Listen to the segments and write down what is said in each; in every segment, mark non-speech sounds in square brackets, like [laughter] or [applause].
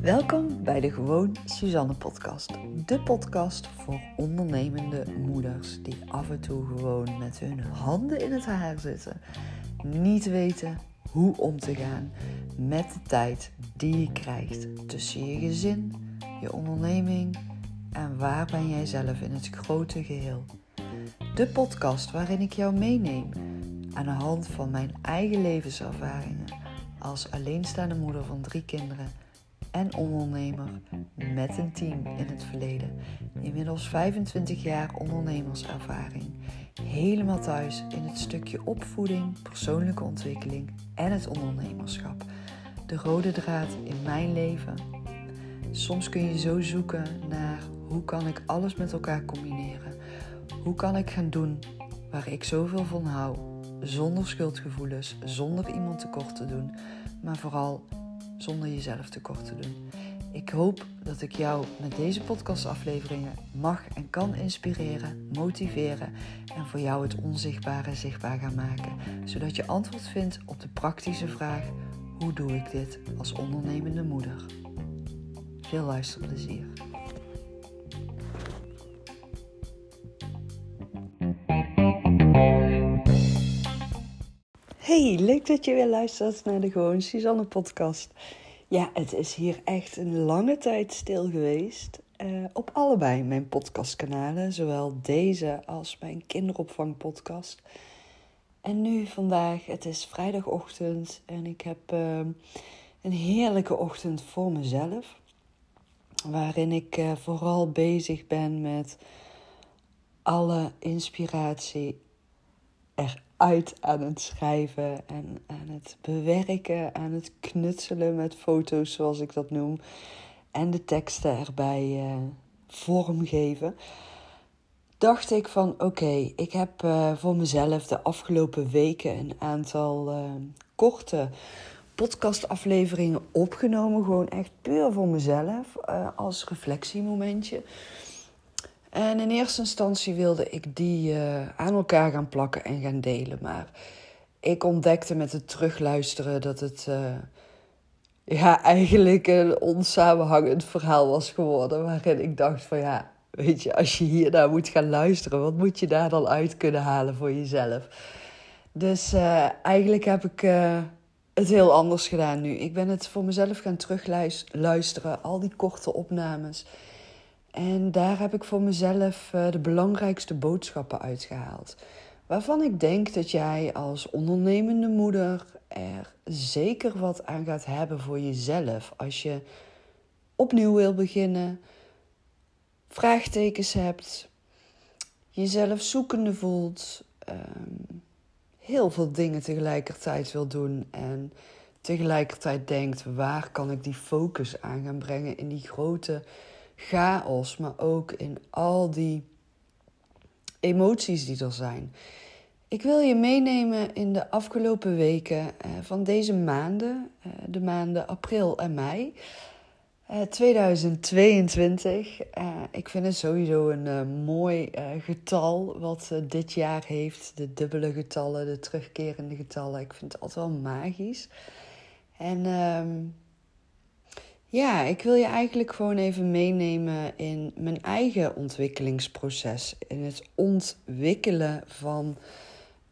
Welkom bij de Gewoon Suzanne podcast. De podcast voor ondernemende moeders die af en toe gewoon met hun handen in het haar zitten. Niet weten hoe om te gaan met de tijd die je krijgt tussen je gezin, je onderneming en waar ben jij zelf in het grote geheel. De podcast waarin ik jou meeneem aan de hand van mijn eigen levenservaringen als alleenstaande moeder van drie kinderen en ondernemer met een team in het verleden. Inmiddels 25 jaar ondernemerservaring. Helemaal thuis in het stukje opvoeding, persoonlijke ontwikkeling en het ondernemerschap. De rode draad in mijn leven. Soms kun je zo zoeken naar hoe kan ik alles met elkaar combineren? Hoe kan ik gaan doen waar ik zoveel van hou, zonder schuldgevoelens, zonder iemand tekort te doen, maar vooral zonder jezelf tekort te doen. Ik hoop dat ik jou met deze podcastafleveringen mag en kan inspireren, motiveren en voor jou het onzichtbare zichtbaar gaan maken, zodat je antwoord vindt op de praktische vraag: hoe doe ik dit als ondernemende moeder? Veel luisterplezier. Hey, leuk dat je weer luistert naar de Gewoon Suzanne podcast. Ja, het is hier echt een lange tijd stil geweest. Uh, op allebei mijn podcastkanalen, zowel deze als mijn kinderopvangpodcast. En nu vandaag, het is vrijdagochtend en ik heb uh, een heerlijke ochtend voor mezelf. Waarin ik uh, vooral bezig ben met alle inspiratie eruit aan het schrijven en aan het bewerken, aan het knutselen met foto's, zoals ik dat noem. En de teksten erbij uh, vormgeven. Dacht ik van oké, ik heb uh, voor mezelf de afgelopen weken een aantal uh, korte podcastafleveringen opgenomen. Gewoon echt puur voor mezelf als reflectiemomentje. En in eerste instantie wilde ik die uh, aan elkaar gaan plakken en gaan delen. Maar ik ontdekte met het terugluisteren dat het uh, ja, [laughs] eigenlijk een onsamenhangend verhaal was geworden. Waarin ik dacht van ja, weet je, als je hier naar moet gaan luisteren, wat moet je daar dan uit kunnen halen voor jezelf? Dus uh, eigenlijk heb ik het heel anders gedaan nu. Ik ben het voor mezelf gaan terugluisteren, al die korte opnames. En daar heb ik voor mezelf uh, de belangrijkste boodschappen uitgehaald. Waarvan ik denk dat jij als ondernemende moeder er zeker wat aan gaat hebben voor jezelf. Als je opnieuw wil beginnen, vraagtekens hebt, jezelf zoekende voelt, um, heel veel dingen tegelijkertijd wil doen en tegelijkertijd denkt: waar kan ik die focus aan gaan brengen in die grote chaos, maar ook in al die emoties die er zijn. Ik wil je meenemen in de afgelopen weken uh, van deze maanden, uh, de maanden april en mei. Uh, 2022. ik vind het sowieso een mooi getal wat dit jaar heeft. De dubbele getallen, de terugkerende getallen. Ik vind het altijd wel magisch. En ehm, ja, ik wil je eigenlijk gewoon even meenemen in mijn eigen ontwikkelingsproces. In het ontwikkelen van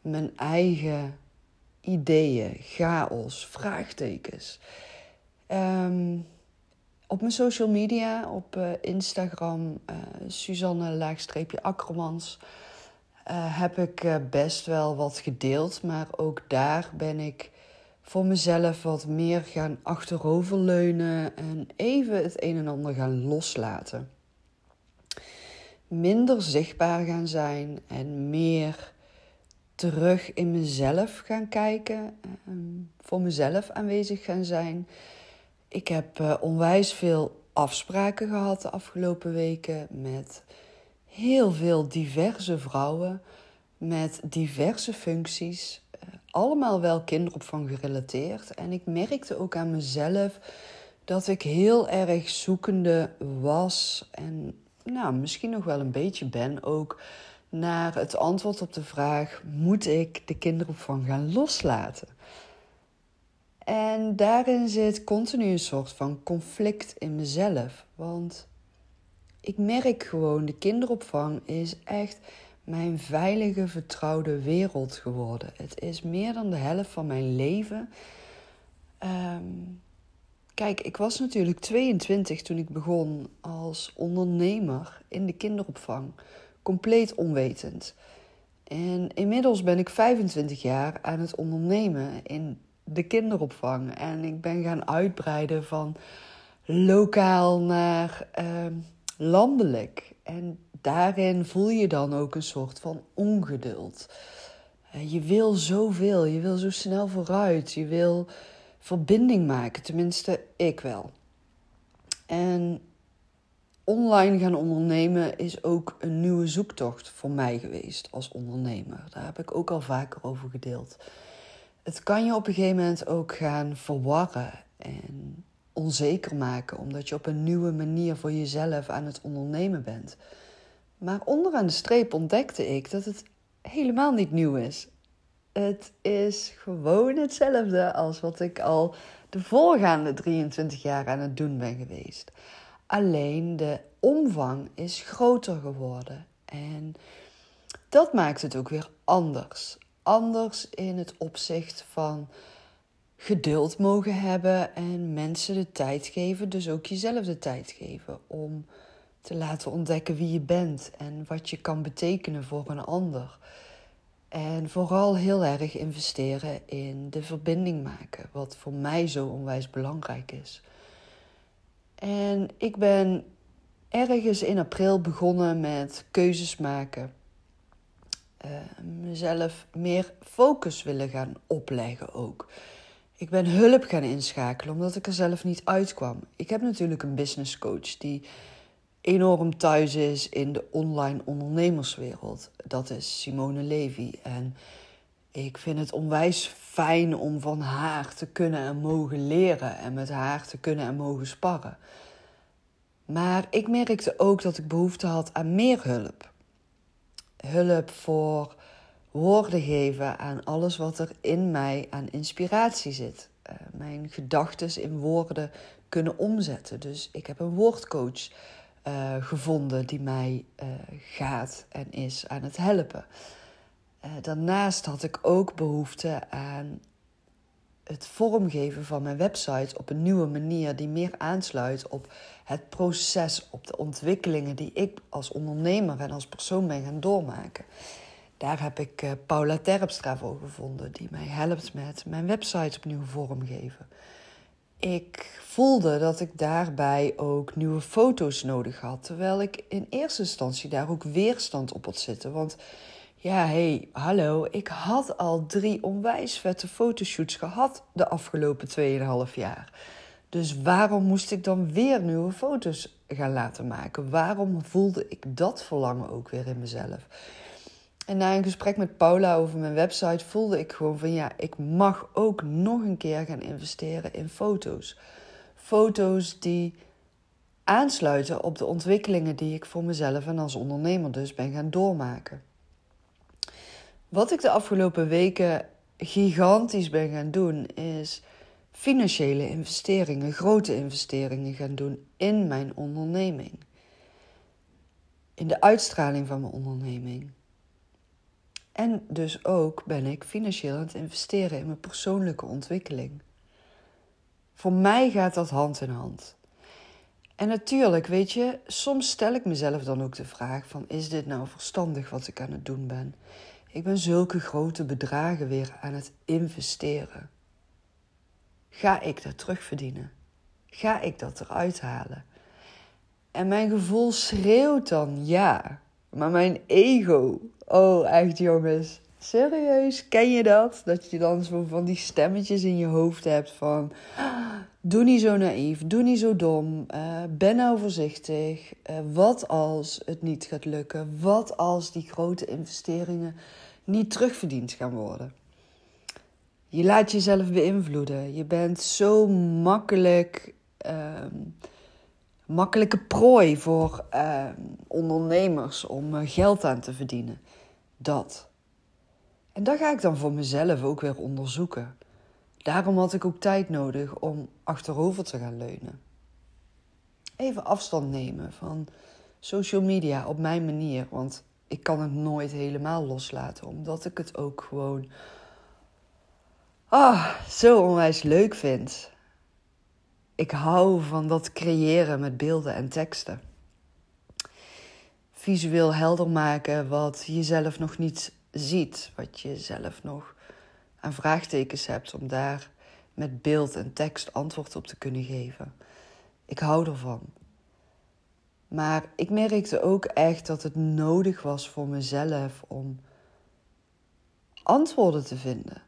mijn eigen ideeën, chaos, vraagtekens. Um, op mijn social media, op uh, Instagram, uh, Suzanne-Akkermans, uh, heb ik best wel wat gedeeld. Maar ook daar ben ik voor mezelf wat meer gaan achteroverleunen en even het een en ander gaan loslaten. Minder zichtbaar gaan zijn en meer terug in mezelf gaan kijken, ehm, voor mezelf aanwezig gaan zijn. Ik heb uh, onwijs veel afspraken gehad de afgelopen weken met heel veel diverse vrouwen met diverse functies allemaal wel kinderopvang gerelateerd. En ik merkte ook aan mezelf dat ik heel erg zoekende was. En nou, misschien nog wel een beetje ben ook. Naar het antwoord op de vraag: moet ik de kinderopvang gaan loslaten? En daarin zit continu een soort van conflict in mezelf. Want ik merk gewoon, de kinderopvang is echt mijn veilige, vertrouwde wereld geworden. Het is meer dan de helft van mijn leven. Ehm, kijk, ik was natuurlijk 22 toen ik begon als ondernemer in de kinderopvang. Compleet onwetend. En inmiddels ben ik 25 jaar aan het ondernemen in de kinderopvang. En ik ben gaan uitbreiden van lokaal naar uh, landelijk. En daarin voel je dan ook een soort van ongeduld. Uh, je wil zoveel, je wil zo snel vooruit, je wil verbinding maken, tenminste ik wel. En online gaan ondernemen is ook een nieuwe zoektocht voor mij geweest als ondernemer. Daar heb ik ook al vaker over gedeeld. Het kan je op een gegeven moment ook gaan verwarren en onzeker maken, omdat je op een nieuwe manier voor jezelf aan het ondernemen bent. Maar onderaan de streep ontdekte ik dat het helemaal niet nieuw is. Het is gewoon hetzelfde als wat ik al de voorgaande 23 jaar aan het doen ben geweest. Alleen de omvang is groter geworden. En dat maakt het ook weer anders. Anders in het opzicht van geduld mogen hebben en mensen de tijd geven, dus ook jezelf de tijd geven om te laten ontdekken wie je bent en wat je kan betekenen voor een ander. En vooral heel erg investeren in de verbinding maken, wat voor mij zo onwijs belangrijk is. En ik ben ergens in april begonnen met keuzes maken. Uh, mezelf meer focus willen gaan opleggen ook. Ik ben hulp gaan inschakelen omdat ik er zelf niet uitkwam. Ik heb natuurlijk een business coach die enorm thuis is in de online ondernemerswereld. Dat is Simone Levy. En ik vind het onwijs fijn om van haar te kunnen en mogen leren en met haar te kunnen en mogen sparren. Maar ik merkte ook dat ik behoefte had aan meer hulp. Hulp voor woorden geven aan alles wat er in mij aan inspiratie zit. Uh, mijn gedachten in woorden kunnen omzetten. Dus ik heb een woordcoach uh, gevonden die mij uh, gaat en is aan het helpen. daarnaast had ik ook behoefte aan het vormgeven van mijn website op een nieuwe manier die meer aansluit op het proces, op de ontwikkelingen die ik als ondernemer en als persoon ben gaan doormaken. Daar heb ik Paula Terpstra voor gevonden, die mij helpt met mijn website opnieuw vormgeven. Ik voelde dat ik daarbij ook nieuwe foto's nodig had, terwijl ik in eerste instantie daar ook weerstand op had zitten. Want ja, hey, hallo, ik had al drie onwijs vette fotoshoots gehad de afgelopen 2,5 jaar. Dus waarom moest ik dan weer nieuwe foto's gaan laten maken? Waarom voelde ik dat verlangen ook weer in mezelf? En na een gesprek met Paula over mijn website voelde ik gewoon van ja, ik mag ook nog een keer gaan investeren in foto's. Foto's die aansluiten op de ontwikkelingen die ik voor mezelf en als ondernemer dus ben gaan doormaken. Wat ik de afgelopen weken gigantisch ben gaan doen, is financiële investeringen, grote investeringen gaan doen in mijn onderneming. In de uitstraling van mijn onderneming. En dus ook ben ik financieel aan het investeren in mijn persoonlijke ontwikkeling. Voor mij gaat dat hand in hand. En natuurlijk, weet je, soms stel ik mezelf dan ook de vraag van is dit nou verstandig wat ik aan het doen ben? Ik ben zulke grote bedragen weer aan het investeren. Ga ik dat terugverdienen? Ga ik dat eruit halen? En mijn gevoel schreeuwt dan ja. Maar mijn ego, oh echt jongens, serieus, ken je dat? Dat je dan zo van die stemmetjes in je hoofd hebt van... Doe niet zo naïef, doe niet zo dom, uh, ben nou voorzichtig. Uh, wat als het niet gaat lukken? Wat als die grote investeringen niet terugverdiend gaan worden? Je laat jezelf beïnvloeden. Je bent zo makkelijk, uh, makkelijke prooi voor uh, ondernemers om uh, geld aan te verdienen. Dat. En dat ga ik dan voor mezelf ook weer onderzoeken. Daarom had ik ook tijd nodig om achterover te gaan leunen. Even afstand nemen van social media op mijn manier. Want ik kan het nooit helemaal loslaten, omdat ik het ook gewoon ah, zo onwijs leuk vind. Ik hou van dat creëren met beelden en teksten. Visueel helder maken wat je zelf nog niet ziet, wat je zelf nog aan vraagtekens hebt om daar met beeld en tekst antwoord op te kunnen geven. Ik hou ervan. Maar ik merkte ook echt dat het nodig was voor mezelf om antwoorden te vinden.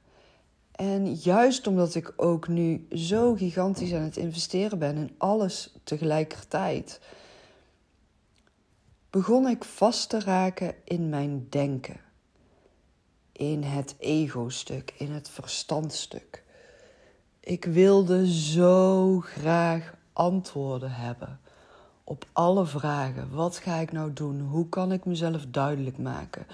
En juist omdat ik ook nu zo gigantisch aan het investeren ben in alles tegelijkertijd, begon ik vast te raken in mijn denken. In het ego-stuk, in het verstandstuk. Ik wilde zo graag antwoorden hebben op alle vragen. Wat ga ik nou doen? Hoe kan ik mezelf duidelijk maken?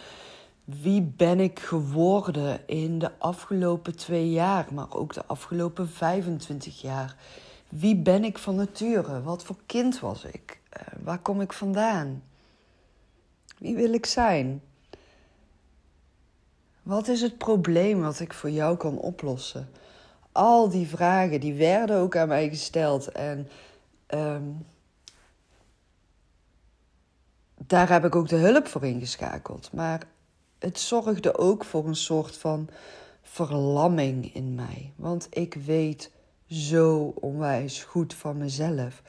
Wie ben ik geworden in de afgelopen twee jaar, maar ook de afgelopen 25 jaar? Wie ben ik van nature? Wat voor kind was ik? Uh, waar kom ik vandaan? Wie wil ik zijn? Wat is het probleem wat ik voor jou kan oplossen? Al die vragen die werden ook aan mij gesteld en um, daar heb ik ook de hulp voor ingeschakeld. Maar het zorgde ook voor een soort van verlamming in mij. Want ik weet zo onwijs goed van mezelf.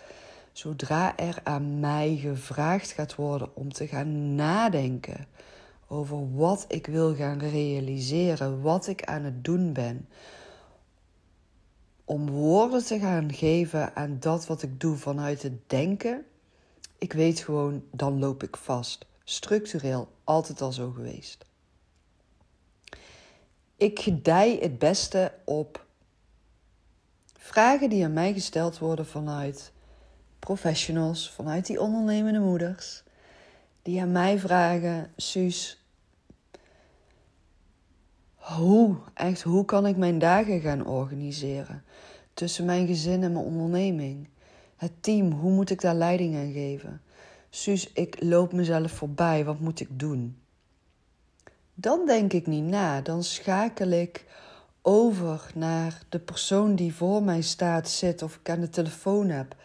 Zodra er aan mij gevraagd gaat worden om te gaan nadenken over wat ik wil gaan realiseren, wat ik aan het doen ben, om woorden te gaan geven aan dat wat ik doe vanuit het denken, ik weet gewoon, dan loop ik vast. Structureel altijd al zo geweest. Ik gedij het beste op vragen die aan mij gesteld worden vanuit professionals, vanuit die ondernemende moeders, die aan mij vragen: Suus, hoe, echt, hoe kan ik mijn dagen gaan organiseren tussen mijn gezin en mijn onderneming? Het team, hoe moet ik daar leiding aan geven? Suus, ik loop mezelf voorbij, wat moet ik doen? Dan denk ik niet na, dan schakel ik over naar de persoon die voor mij staat, zit of ik aan de telefoon heb.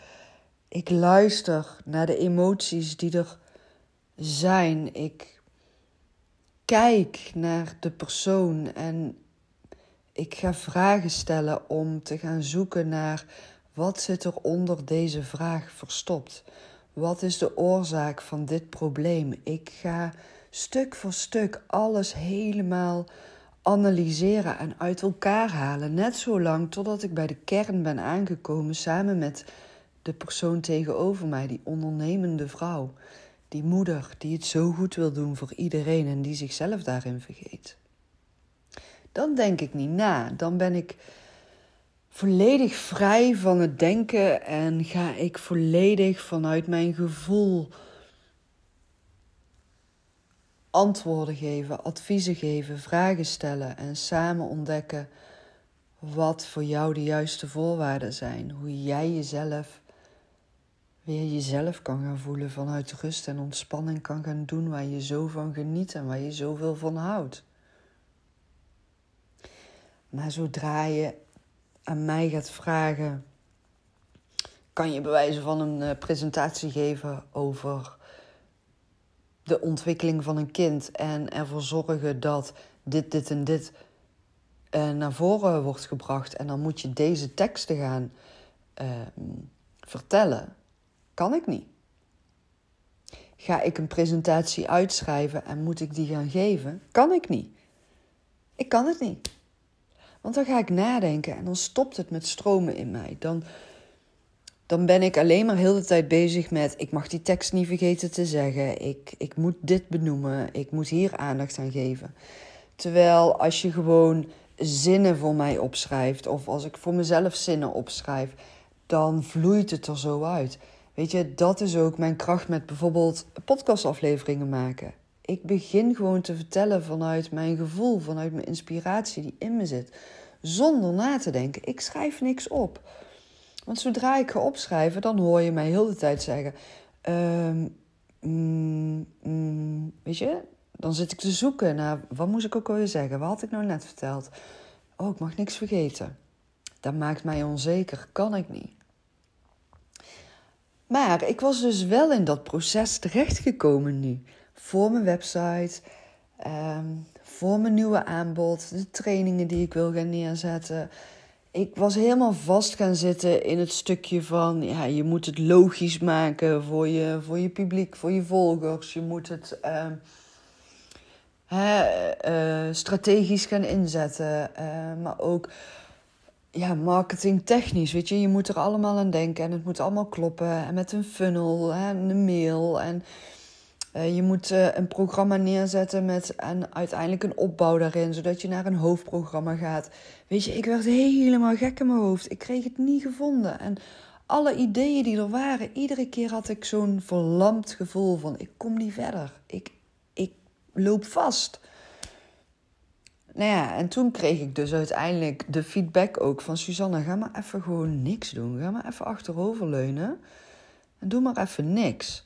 Ik luister naar de emoties die er zijn. Ik kijk naar de persoon en ik ga vragen stellen om te gaan zoeken naar wat zit er onder deze vraag verstopt? Wat is de oorzaak van dit probleem? Ik ga stuk voor stuk alles helemaal analyseren en uit elkaar halen. Net zo lang totdat ik bij de kern ben aangekomen samen met de persoon tegenover mij, die ondernemende vrouw. Die moeder die het zo goed wil doen voor iedereen en die zichzelf daarin vergeet. Dan denk ik niet na. Dan ben ik volledig vrij van het denken en ga ik volledig vanuit mijn gevoel antwoorden geven, adviezen geven, vragen stellen en samen ontdekken wat voor jou de juiste voorwaarden zijn. Hoe jij jezelf weer jezelf kan gaan voelen vanuit rust en ontspanning kan gaan doen waar je zo van geniet en waar je zoveel van houdt. Maar zodra je aan mij gaat vragen: kan je bewijzen van een uh, presentatie geven over de ontwikkeling van een kind en ervoor zorgen dat dit, dit en dit uh, naar voren wordt gebracht en dan moet je deze teksten gaan uh, vertellen? Kan ik niet. Ga ik een presentatie uitschrijven en moet ik die gaan geven? Kan ik niet. Ik kan het niet. Want dan ga ik nadenken en dan stopt het met stromen in mij. Dan, dan ben ik alleen maar heel de tijd bezig met: ik mag die tekst niet vergeten te zeggen. Ik, ik moet dit benoemen. Ik moet hier aandacht aan geven. Terwijl als je gewoon zinnen voor mij opschrijft, of als ik voor mezelf zinnen opschrijf, dan vloeit het er zo uit. Weet je, dat is ook mijn kracht met bijvoorbeeld podcastafleveringen maken. Ik begin gewoon te vertellen vanuit mijn gevoel, vanuit mijn inspiratie die in me zit. zonder na te denken. Ik schrijf niks op. Want zodra ik ga opschrijven, dan hoor je mij heel de tijd zeggen: ehm, mm, mm, Weet je, dan zit ik te zoeken naar wat moest ik ook alweer zeggen? Wat had ik nou net verteld? Oh, ik mag niks vergeten. Dat maakt mij onzeker, kan ik niet. Maar ik was dus wel in dat proces terechtgekomen nu. Voor mijn website, ehm, voor mijn nieuwe aanbod, de trainingen die ik wil gaan neerzetten. Ik was helemaal vast gaan zitten in het stukje van, ja, je moet het logisch maken voor je, voor je publiek, voor je volgers. Je moet het hè, uh, strategisch gaan inzetten, uh, maar ook ja, marketingtechnisch, weet je. Je moet er allemaal aan denken en het moet allemaal kloppen. En met een funnel en een mail. En uh, je moet uh, een programma neerzetten met en uiteindelijk een opbouw daarin, zodat je naar een hoofdprogramma gaat. Weet je, ik werd helemaal gek in mijn hoofd. Ik kreeg het niet gevonden. En alle ideeën die er waren, iedere keer had ik zo'n verlamd gevoel van: ik kom niet verder. Ik, ik loop vast. Nou ja, en toen kreeg ik dus uiteindelijk de feedback ook van Susanne: ga maar even gewoon niks doen. Ga maar even achteroverleunen en doe maar even niks.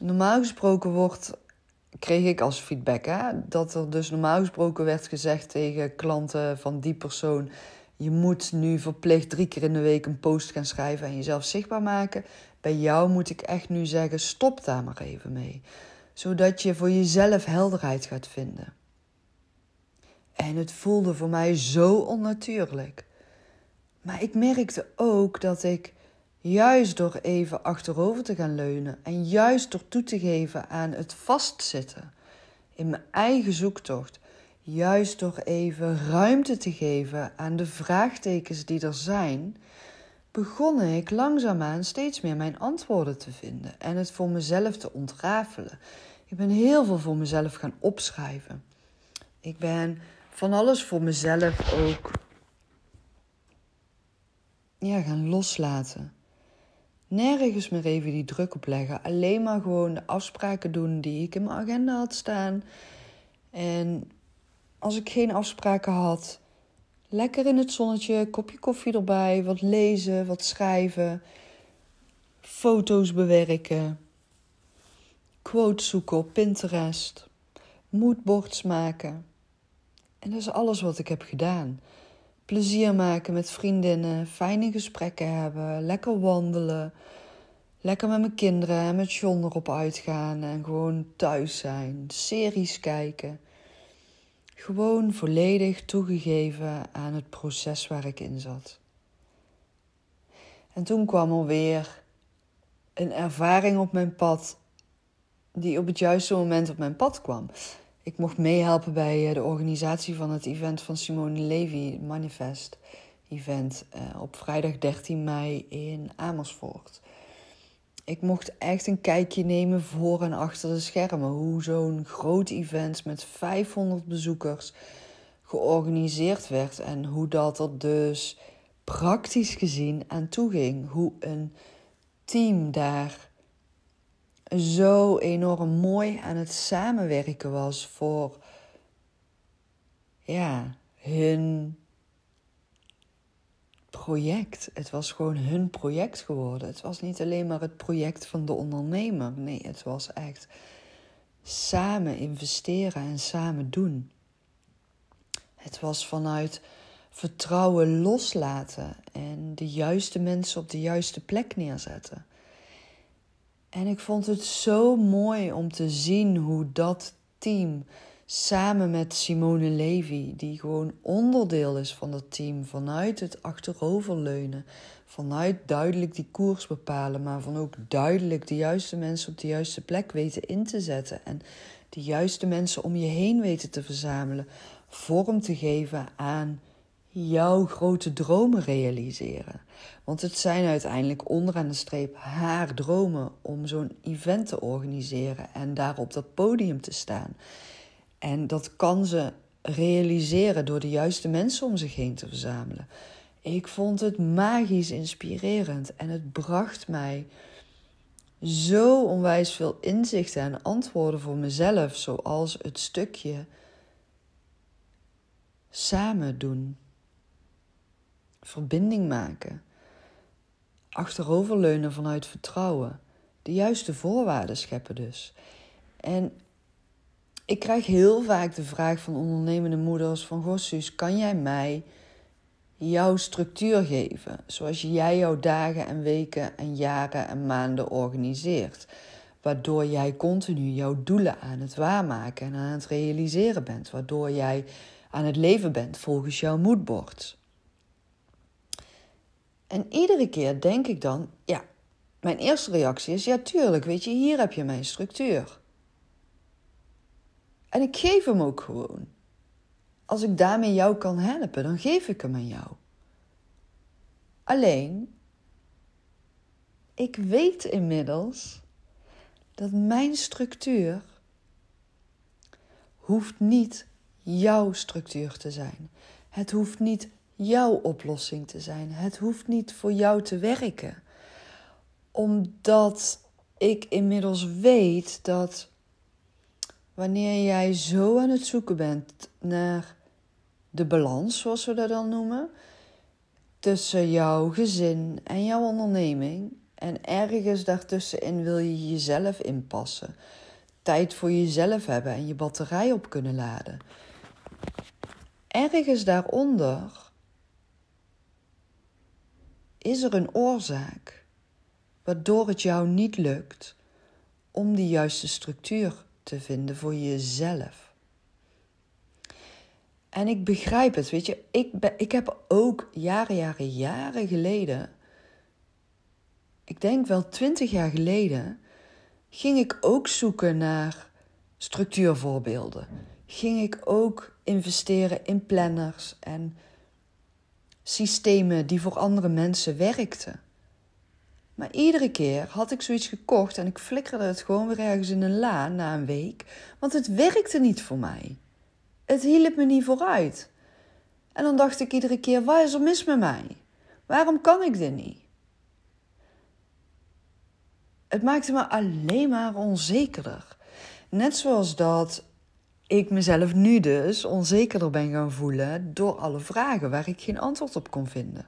Normaal gesproken wordt, kreeg ik als feedback hè, dat er dus normaal gesproken werd gezegd tegen klanten van die persoon: je moet nu verplicht drie keer in de week een post gaan schrijven en jezelf zichtbaar maken. Bij jou moet ik echt nu zeggen: stop daar maar even mee, zodat je voor jezelf helderheid gaat vinden. En het voelde voor mij zo onnatuurlijk. Maar ik merkte ook dat ik juist door even achterover te gaan leunen en juist door toe te geven aan het vastzitten in mijn eigen zoektocht, juist door even ruimte te geven aan de vraagtekens die er zijn, begon ik langzaamaan steeds meer mijn antwoorden te vinden en het voor mezelf te ontrafelen. Ik ben heel veel voor mezelf gaan opschrijven. Ik ben van alles voor mezelf ook ja, gaan loslaten. Nergens meer even die druk op leggen. Alleen maar gewoon de afspraken doen die ik in mijn agenda had staan. En als ik geen afspraken had, lekker in het zonnetje, kopje koffie erbij, wat lezen, wat schrijven, foto's bewerken, quotes zoeken op Pinterest, moodboards maken. En dat is alles wat ik heb gedaan. Plezier maken met vriendinnen, fijne gesprekken hebben, lekker wandelen, lekker met mijn kinderen en met John erop uitgaan en gewoon thuis zijn, series kijken. Gewoon volledig toegegeven aan het proces waar ik in zat. En toen kwam er weer een ervaring op mijn pad, die op het juiste moment op mijn pad kwam. Ik mocht meehelpen bij eh, de organisatie van het event van Simone Levy, Manifest event, eh, op vrijdag 13 mei in Amersfoort. Ik mocht echt een kijkje nemen voor en achter de schermen. Hoe zo'n groot event met 500 bezoekers georganiseerd werd. En hoe dat er dus praktisch gezien aan toe ging. Hoe een team daar zo enorm mooi aan het samenwerken was voor ja, hun project. Het was gewoon hun project geworden. Het was niet alleen maar het project van de ondernemer. Nee, het was echt samen investeren en samen doen. Het was vanuit vertrouwen loslaten en de juiste mensen op de juiste plek neerzetten. En ik vond het zo mooi om te zien hoe dat team samen met Simone Levy, die gewoon onderdeel is van dat team, vanuit het achteroverleunen, vanuit duidelijk die koers bepalen, maar van ook duidelijk de juiste mensen op de juiste plek weten in te zetten en de juiste mensen om je heen weten te verzamelen, vorm te geven aan jouw grote dromen realiseren. Want het zijn uiteindelijk onderaan de streep haar dromen om zo'n event te organiseren en daar op dat podium te staan. En dat kan ze realiseren door de juiste mensen om zich heen te verzamelen. Ik vond het magisch inspirerend en het bracht mij zo onwijs veel inzichten en antwoorden voor mezelf, zoals het stukje samen doen. Verbinding maken. Achteroverleunen vanuit vertrouwen. De juiste voorwaarden scheppen dus. En ik krijg heel vaak de vraag van ondernemende moeders van... Goh Suus, kan jij mij jouw structuur geven? Zoals jij jouw dagen en weken en jaren en maanden organiseert. Waardoor jij continu jouw doelen aan het waarmaken en aan het realiseren bent. Waardoor jij aan het leven bent volgens jouw moodboard. En iedere keer denk ik dan, ja, mijn eerste reactie is, ja tuurlijk, weet je, hier heb je mijn structuur. En ik geef hem ook gewoon. Als ik daarmee jou kan helpen, dan geef ik hem aan jou. Alleen, ik weet inmiddels dat mijn structuur hoeft niet jouw structuur te zijn. Het hoeft niet jouw oplossing te zijn. Het hoeft niet voor jou te werken. Omdat ik inmiddels weet dat wanneer jij zo aan het zoeken bent naar de balans, zoals we dat dan noemen, tussen jouw gezin en jouw onderneming. En ergens daartussenin wil je jezelf inpassen. Tijd voor jezelf hebben en je batterij op kunnen laden. Ergens daaronder is er een oorzaak waardoor het jou niet lukt om die juiste structuur te vinden voor jezelf. En ik begrijp het, weet je, ik, ben, ik heb ook jaren, jaren, jaren geleden, ik denk wel twintig jaar geleden, ging ik ook zoeken naar structuurvoorbeelden. Ging ik ook investeren in planners en systemen die voor andere mensen werkten. Maar iedere keer had ik zoiets gekocht en ik flikkerde het gewoon weer ergens in een la na een week, want het werkte niet voor mij. Het hielp me niet vooruit. En dan dacht ik iedere keer: waar is er mis met mij? Waarom kan ik dit niet? Het maakte me alleen maar onzekerder. Net zoals dat ik mezelf nu dus onzekerder ben gaan voelen door alle vragen waar ik geen antwoord op kon vinden.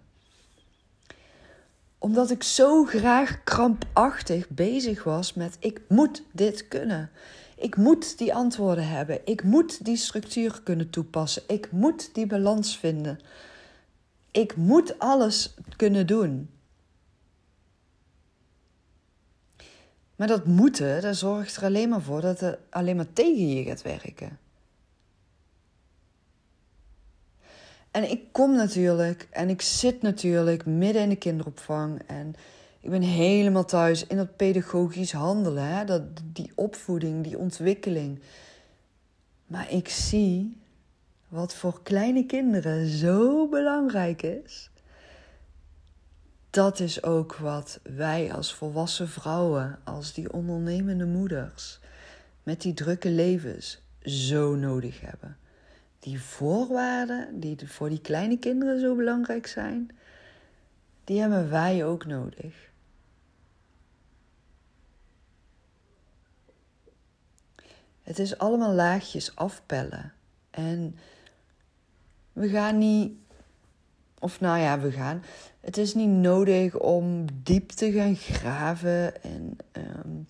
Omdat ik zo graag krampachtig bezig was met ik moet dit kunnen. Ik moet die antwoorden hebben. Ik moet die structuur kunnen toepassen. Ik moet die balans vinden. Ik moet alles kunnen doen. Maar dat moeten, dat zorgt er alleen maar voor dat het alleen maar tegen je gaat werken. En ik kom natuurlijk en ik zit natuurlijk midden in de kinderopvang en ik ben helemaal thuis in dat pedagogisch handelen, hè? Dat, die opvoeding, die ontwikkeling. Maar ik zie wat voor kleine kinderen zo belangrijk is. Dat is ook wat wij als volwassen vrouwen, als die ondernemende moeders, met die drukke levens zo nodig hebben. Die voorwaarden die voor die kleine kinderen zo belangrijk zijn, die hebben wij ook nodig. Het is allemaal laagjes afpellen. En we gaan niet, of nou ja, we gaan. Het is niet nodig om diep te gaan graven en um,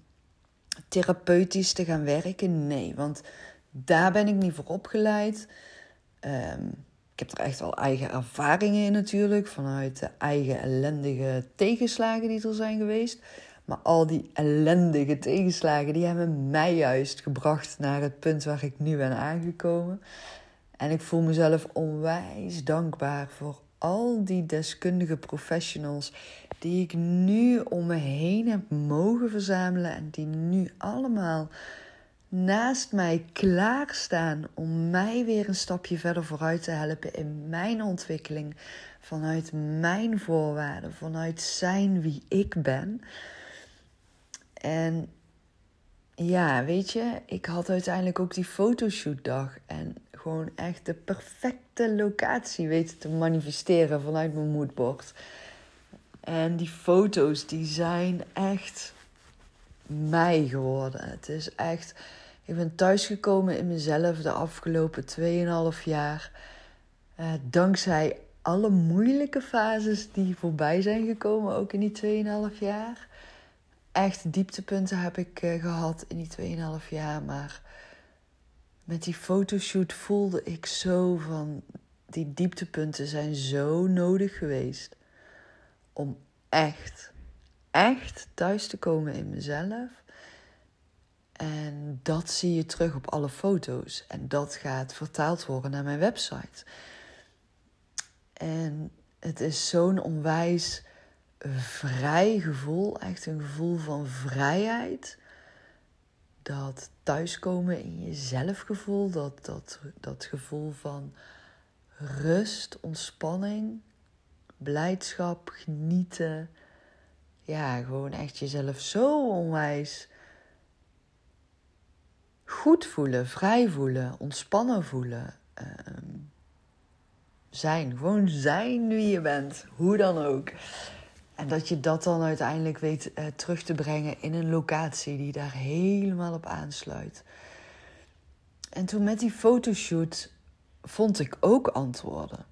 therapeutisch te gaan werken. Nee, want daar ben ik niet voor opgeleid. Um, ik heb er echt wel eigen ervaringen in natuurlijk, vanuit de eigen ellendige tegenslagen die er zijn geweest. Maar al die ellendige tegenslagen, die hebben mij juist gebracht naar het punt waar ik nu ben aangekomen. En ik voel mezelf onwijs dankbaar voor al die deskundige professionals die ik nu om me heen heb mogen verzamelen en die nu allemaal naast mij klaarstaan om mij weer een stapje verder vooruit te helpen in mijn ontwikkeling vanuit mijn voorwaarden, vanuit zijn wie ik ben. En ja, weet je, ik had uiteindelijk ook die fotoshootdag. En gewoon echt de perfecte locatie weten te manifesteren vanuit mijn moodboard. En die foto's, die zijn echt mij geworden. Het is echt... Ik ben thuisgekomen in mezelf de afgelopen 2,5 jaar. Uh, dankzij alle moeilijke fases die voorbij zijn gekomen, ook in die 2,5 jaar. Echt dieptepunten heb ik uh, gehad in die 2,5 jaar. Maar met die fotoshoot voelde ik zo van. Die dieptepunten zijn zo nodig geweest. Om echt, echt thuis te komen in mezelf. En dat zie je terug op alle foto's. En dat gaat vertaald worden naar mijn website. En het is zo'n onwijs vrij gevoel, echt een gevoel van vrijheid. Dat thuiskomen in je zelfgevoel, dat, dat, dat gevoel van rust, ontspanning, blijdschap, genieten. Ja, gewoon echt jezelf zo onwijs goed voelen, vrij voelen, ontspannen voelen. Ehm, zijn, gewoon zijn wie je bent, hoe dan ook. En dat je dat dan uiteindelijk weet uh, terug te brengen in een locatie die daar helemaal op aansluit. En toen met die fotoshoot vond ik ook antwoorden.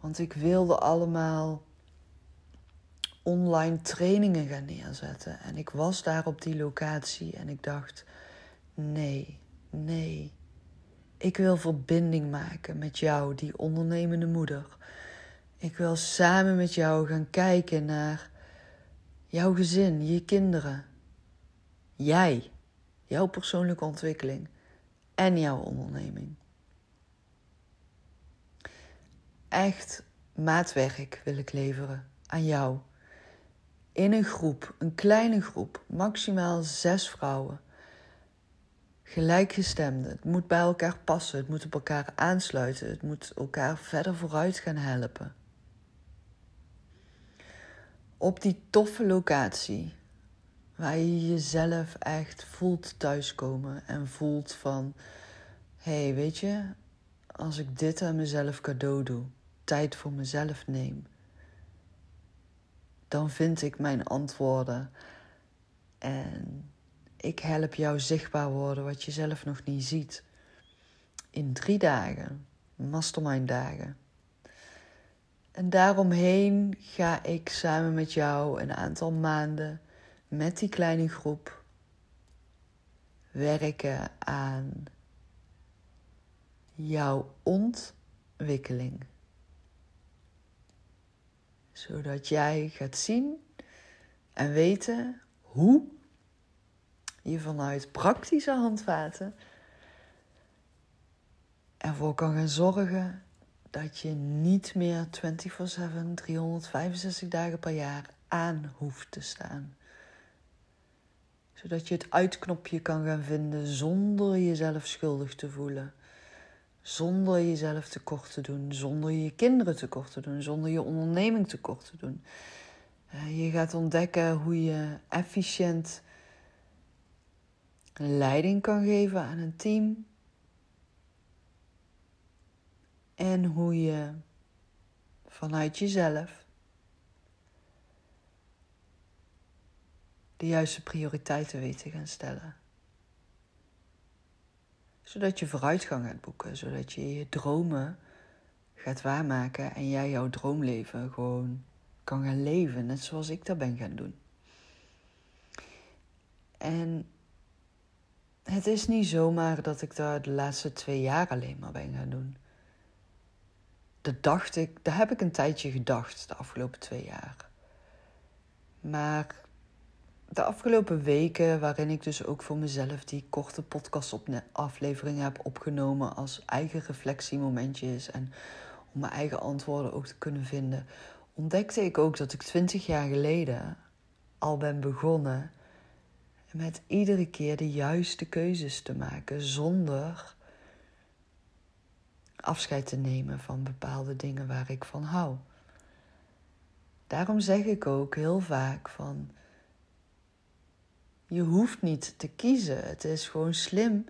Want ik wilde allemaal online trainingen gaan neerzetten. En ik was daar op die locatie en ik dacht: nee, nee. Ik wil verbinding maken met jou, die ondernemende moeder. Ik wil samen met jou gaan kijken naar jouw gezin, je kinderen. Jij, jouw persoonlijke ontwikkeling en jouw onderneming. Echt maatwerk wil ik leveren aan jou. In een groep, een kleine groep, maximaal zes vrouwen gelijkgestemden. Het moet bij elkaar passen, het moet op elkaar aansluiten, het moet elkaar verder vooruit gaan helpen. Op die toffe locatie, waar je jezelf echt voelt thuiskomen en voelt van: hé, hey, weet je, als ik dit aan mezelf cadeau doe, tijd voor mezelf neem, dan vind ik mijn antwoorden. En ik help jou zichtbaar worden wat je zelf nog niet ziet. In drie dagen, mastermind dagen. En daaromheen ga ik samen met jou een aantal maanden met die kleine groep werken aan jouw ontwikkeling. Zodat jij gaat zien en weten hoe je vanuit praktische handvaten ervoor kan gaan zorgen dat je niet meer 24/7, 365 dagen per jaar aan hoeft te staan. Zodat je het uitknopje kan gaan vinden zonder jezelf schuldig te voelen. Zonder jezelf tekort te doen, zonder je kinderen tekort te doen, zonder je onderneming tekort te doen. Eh, je gaat ontdekken hoe je efficiënt leiding kan geven aan een team. En hoe je vanuit jezelf de juiste prioriteiten weet te gaan stellen. Zodat je vooruitgang gaat boeken, zodat je je dromen gaat waarmaken en jij jouw droomleven gewoon kan gaan leven, net zoals ik dat ben gaan doen. En het is niet zomaar dat ik dat de laatste twee jaar alleen maar ben gaan doen. Dat dacht ik, daar heb ik een tijdje gedacht de afgelopen twee jaar. Maar de afgelopen weken, waarin ik dus ook voor mezelf die korte podcast-afleveringen heb opgenomen als eigen reflectiemomentjes en om mijn eigen antwoorden ook te kunnen vinden, ontdekte ik ook dat ik twintig jaar geleden al ben begonnen met iedere keer de juiste keuzes te maken zonder afscheid te nemen van bepaalde dingen waar ik van hou. Daarom zeg ik ook heel vaak van je hoeft niet te kiezen. Het is gewoon slim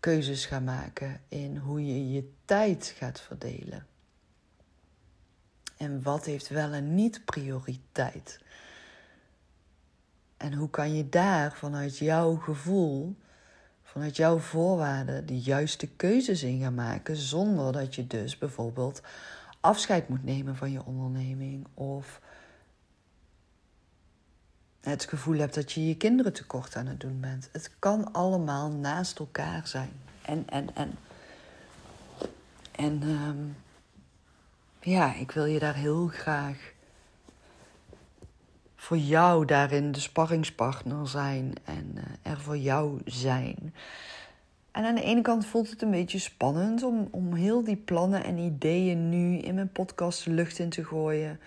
keuzes gaan maken in hoe je je tijd gaat verdelen. En wat heeft wel en niet prioriteit? En hoe kan je daar vanuit jouw gevoel, vanuit jouw voorwaarden de juiste keuzes in gaan maken, zonder dat je dus bijvoorbeeld afscheid moet nemen van je onderneming of het gevoel hebt dat je je kinderen tekort aan het doen bent. Het kan allemaal naast elkaar zijn. En, en, en. En ehm, ja, ik wil je daar heel graag voor jou daarin de sparringspartner zijn en uh, er voor jou zijn. En aan de ene kant voelt het een beetje spannend om, om heel die plannen en ideeën nu in mijn podcast lucht in te gooien.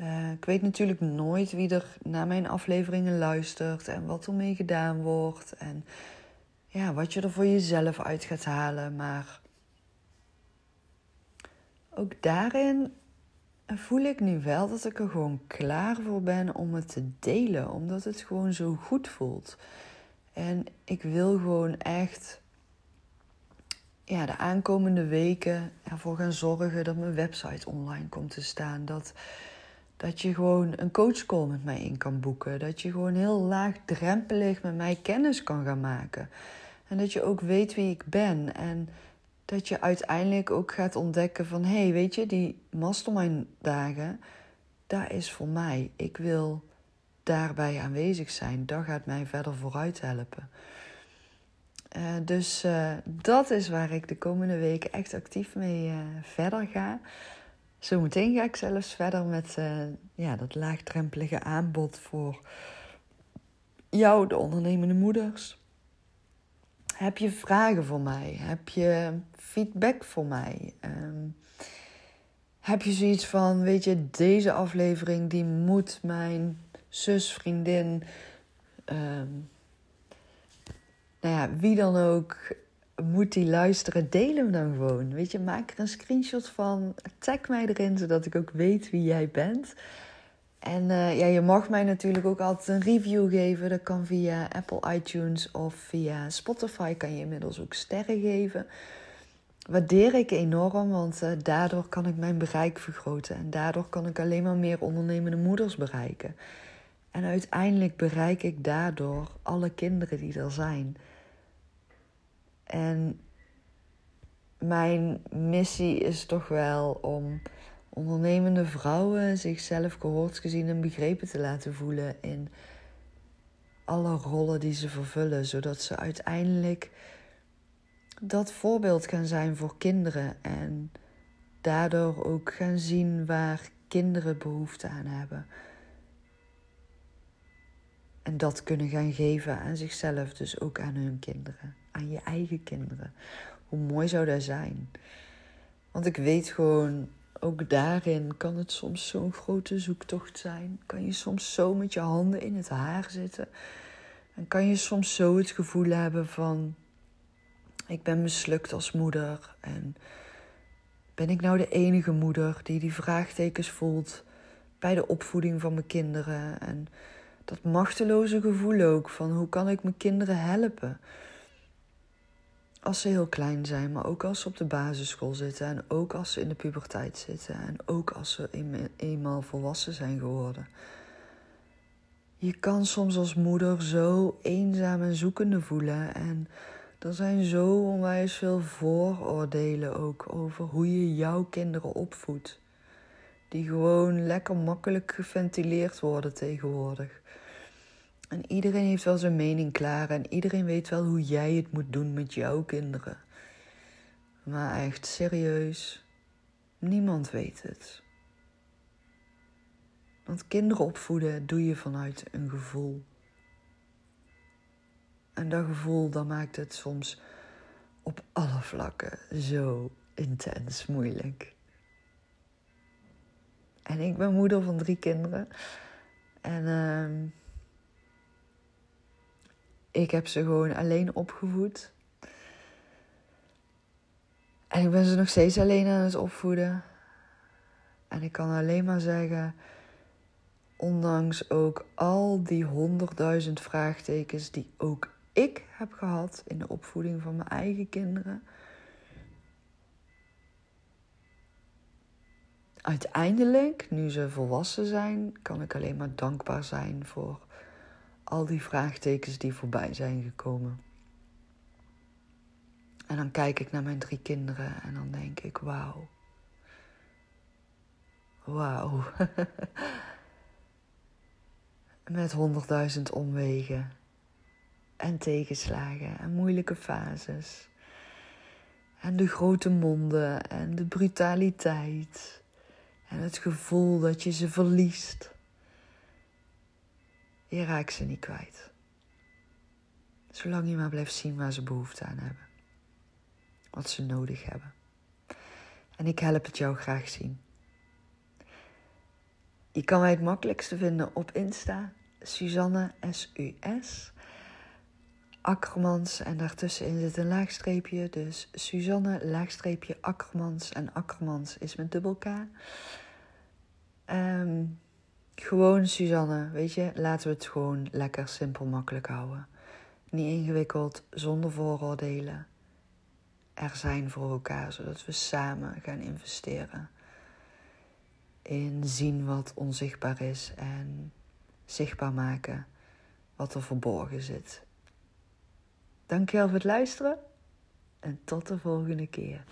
Uh, ik weet natuurlijk nooit wie er naar mijn afleveringen luistert en wat er mee gedaan wordt en ja, wat je er voor jezelf uit gaat halen. Maar ook daarin voel ik nu wel dat ik er gewoon klaar voor ben om het te delen, omdat het gewoon zo goed voelt. En ik wil gewoon echt ja, de aankomende weken ervoor gaan zorgen dat mijn website online komt te staan. Dat, dat je gewoon een coachcall met mij in kan boeken. Dat je gewoon heel laagdrempelig met mij kennis kan gaan maken. En dat je ook weet wie ik ben. En dat je uiteindelijk ook gaat ontdekken van... hé, hey, weet je, die mastermind dagen, daar is voor mij. Ik wil daarbij aanwezig zijn. Dat gaat mij verder vooruit helpen. Uh, dus uh, dat is waar ik de komende weken echt actief mee uh, verder ga. Zometeen ga ik zelfs verder met ja, dat laagdrempelige aanbod voor jou, de ondernemende moeders. Heb je vragen voor mij? Heb je feedback voor mij? Um, heb je zoiets van, weet je, deze aflevering die moet mijn zus, vriendin, um, nou ja, wie dan ook moet die luisteren, deel hem dan gewoon. Weet je, maak er een screenshot van, tag mij erin, zodat ik ook weet wie jij bent. En uh, ja, je mag mij natuurlijk ook altijd een review geven. Dat kan via Apple iTunes of via Spotify kan je inmiddels ook sterren geven. Waardeer ik enorm, want uh, daardoor kan ik mijn bereik vergroten. En daardoor kan ik alleen maar meer ondernemende moeders bereiken. En uiteindelijk bereik ik daardoor alle kinderen die er zijn. En mijn missie is toch wel om ondernemende vrouwen zichzelf gehoord, gezien en begrepen te laten voelen in alle rollen die ze vervullen, zodat ze uiteindelijk dat voorbeeld gaan zijn voor kinderen en daardoor ook gaan zien waar kinderen behoefte aan hebben. En dat kunnen gaan geven aan zichzelf, dus ook aan hun kinderen, aan je eigen kinderen. Hoe mooi zou dat zijn? Want ik weet gewoon, ook daarin kan het soms zo'n grote zoektocht zijn. Kan je soms zo met je handen in het haar zitten. En kan je soms zo het gevoel hebben van: ik ben mislukt als moeder. En ben ik nou de enige moeder die die vraagtekens voelt bij de opvoeding van mijn kinderen? En dat machteloze gevoel ook van hoe kan ik mijn kinderen helpen? Als ze heel klein zijn, maar ook als ze op de basisschool zitten en ook als ze in de puberteit zitten en ook als ze eenmaal volwassen zijn geworden. Je kan soms als moeder zo eenzaam en zoekende voelen en er zijn zo onwijs veel vooroordelen ook over hoe je jouw kinderen opvoedt. Die gewoon lekker makkelijk geventileerd worden tegenwoordig. En iedereen heeft wel zijn mening klaar en iedereen weet wel hoe jij het moet doen met jouw kinderen. Maar echt serieus, niemand weet het. Want kinderen opvoeden doe je vanuit een gevoel. En dat gevoel, dat maakt het soms op alle vlakken zo intens moeilijk. En ik ben moeder van drie kinderen. En uh, ik heb ze gewoon alleen opgevoed. En ik ben ze nog steeds alleen aan het opvoeden. En ik kan alleen maar zeggen, ondanks ook al die honderdduizend vraagtekens die ook ik heb gehad in de opvoeding van mijn eigen kinderen. Uiteindelijk, nu ze volwassen zijn, kan ik alleen maar dankbaar zijn voor al die vraagtekens die voorbij zijn gekomen. En dan kijk ik naar mijn drie kinderen en dan denk ik: wauw. Wauw. [laughs] Met honderdduizend omwegen en tegenslagen en moeilijke fases. En de grote monden en de brutaliteit. En het gevoel dat je ze verliest. Je raakt ze niet kwijt. Zolang je maar blijft zien waar ze behoefte aan hebben. Wat ze nodig hebben. En ik help het jou graag zien. Je kan mij het makkelijkste vinden op Insta, Suzanne S-U-S. Akkermans en daartussenin zit een laagstreepje. Dus Suzanne, laagstreepje Akkermans. En Akkermans is met dubbel K. Um, gewoon Suzanne, weet je, laten we het gewoon lekker simpel makkelijk houden. Niet ingewikkeld, zonder vooroordelen. Er zijn voor elkaar, zodat we samen gaan investeren. In zien wat onzichtbaar is en zichtbaar maken wat er verborgen zit. Dankjewel voor het luisteren en tot de volgende keer.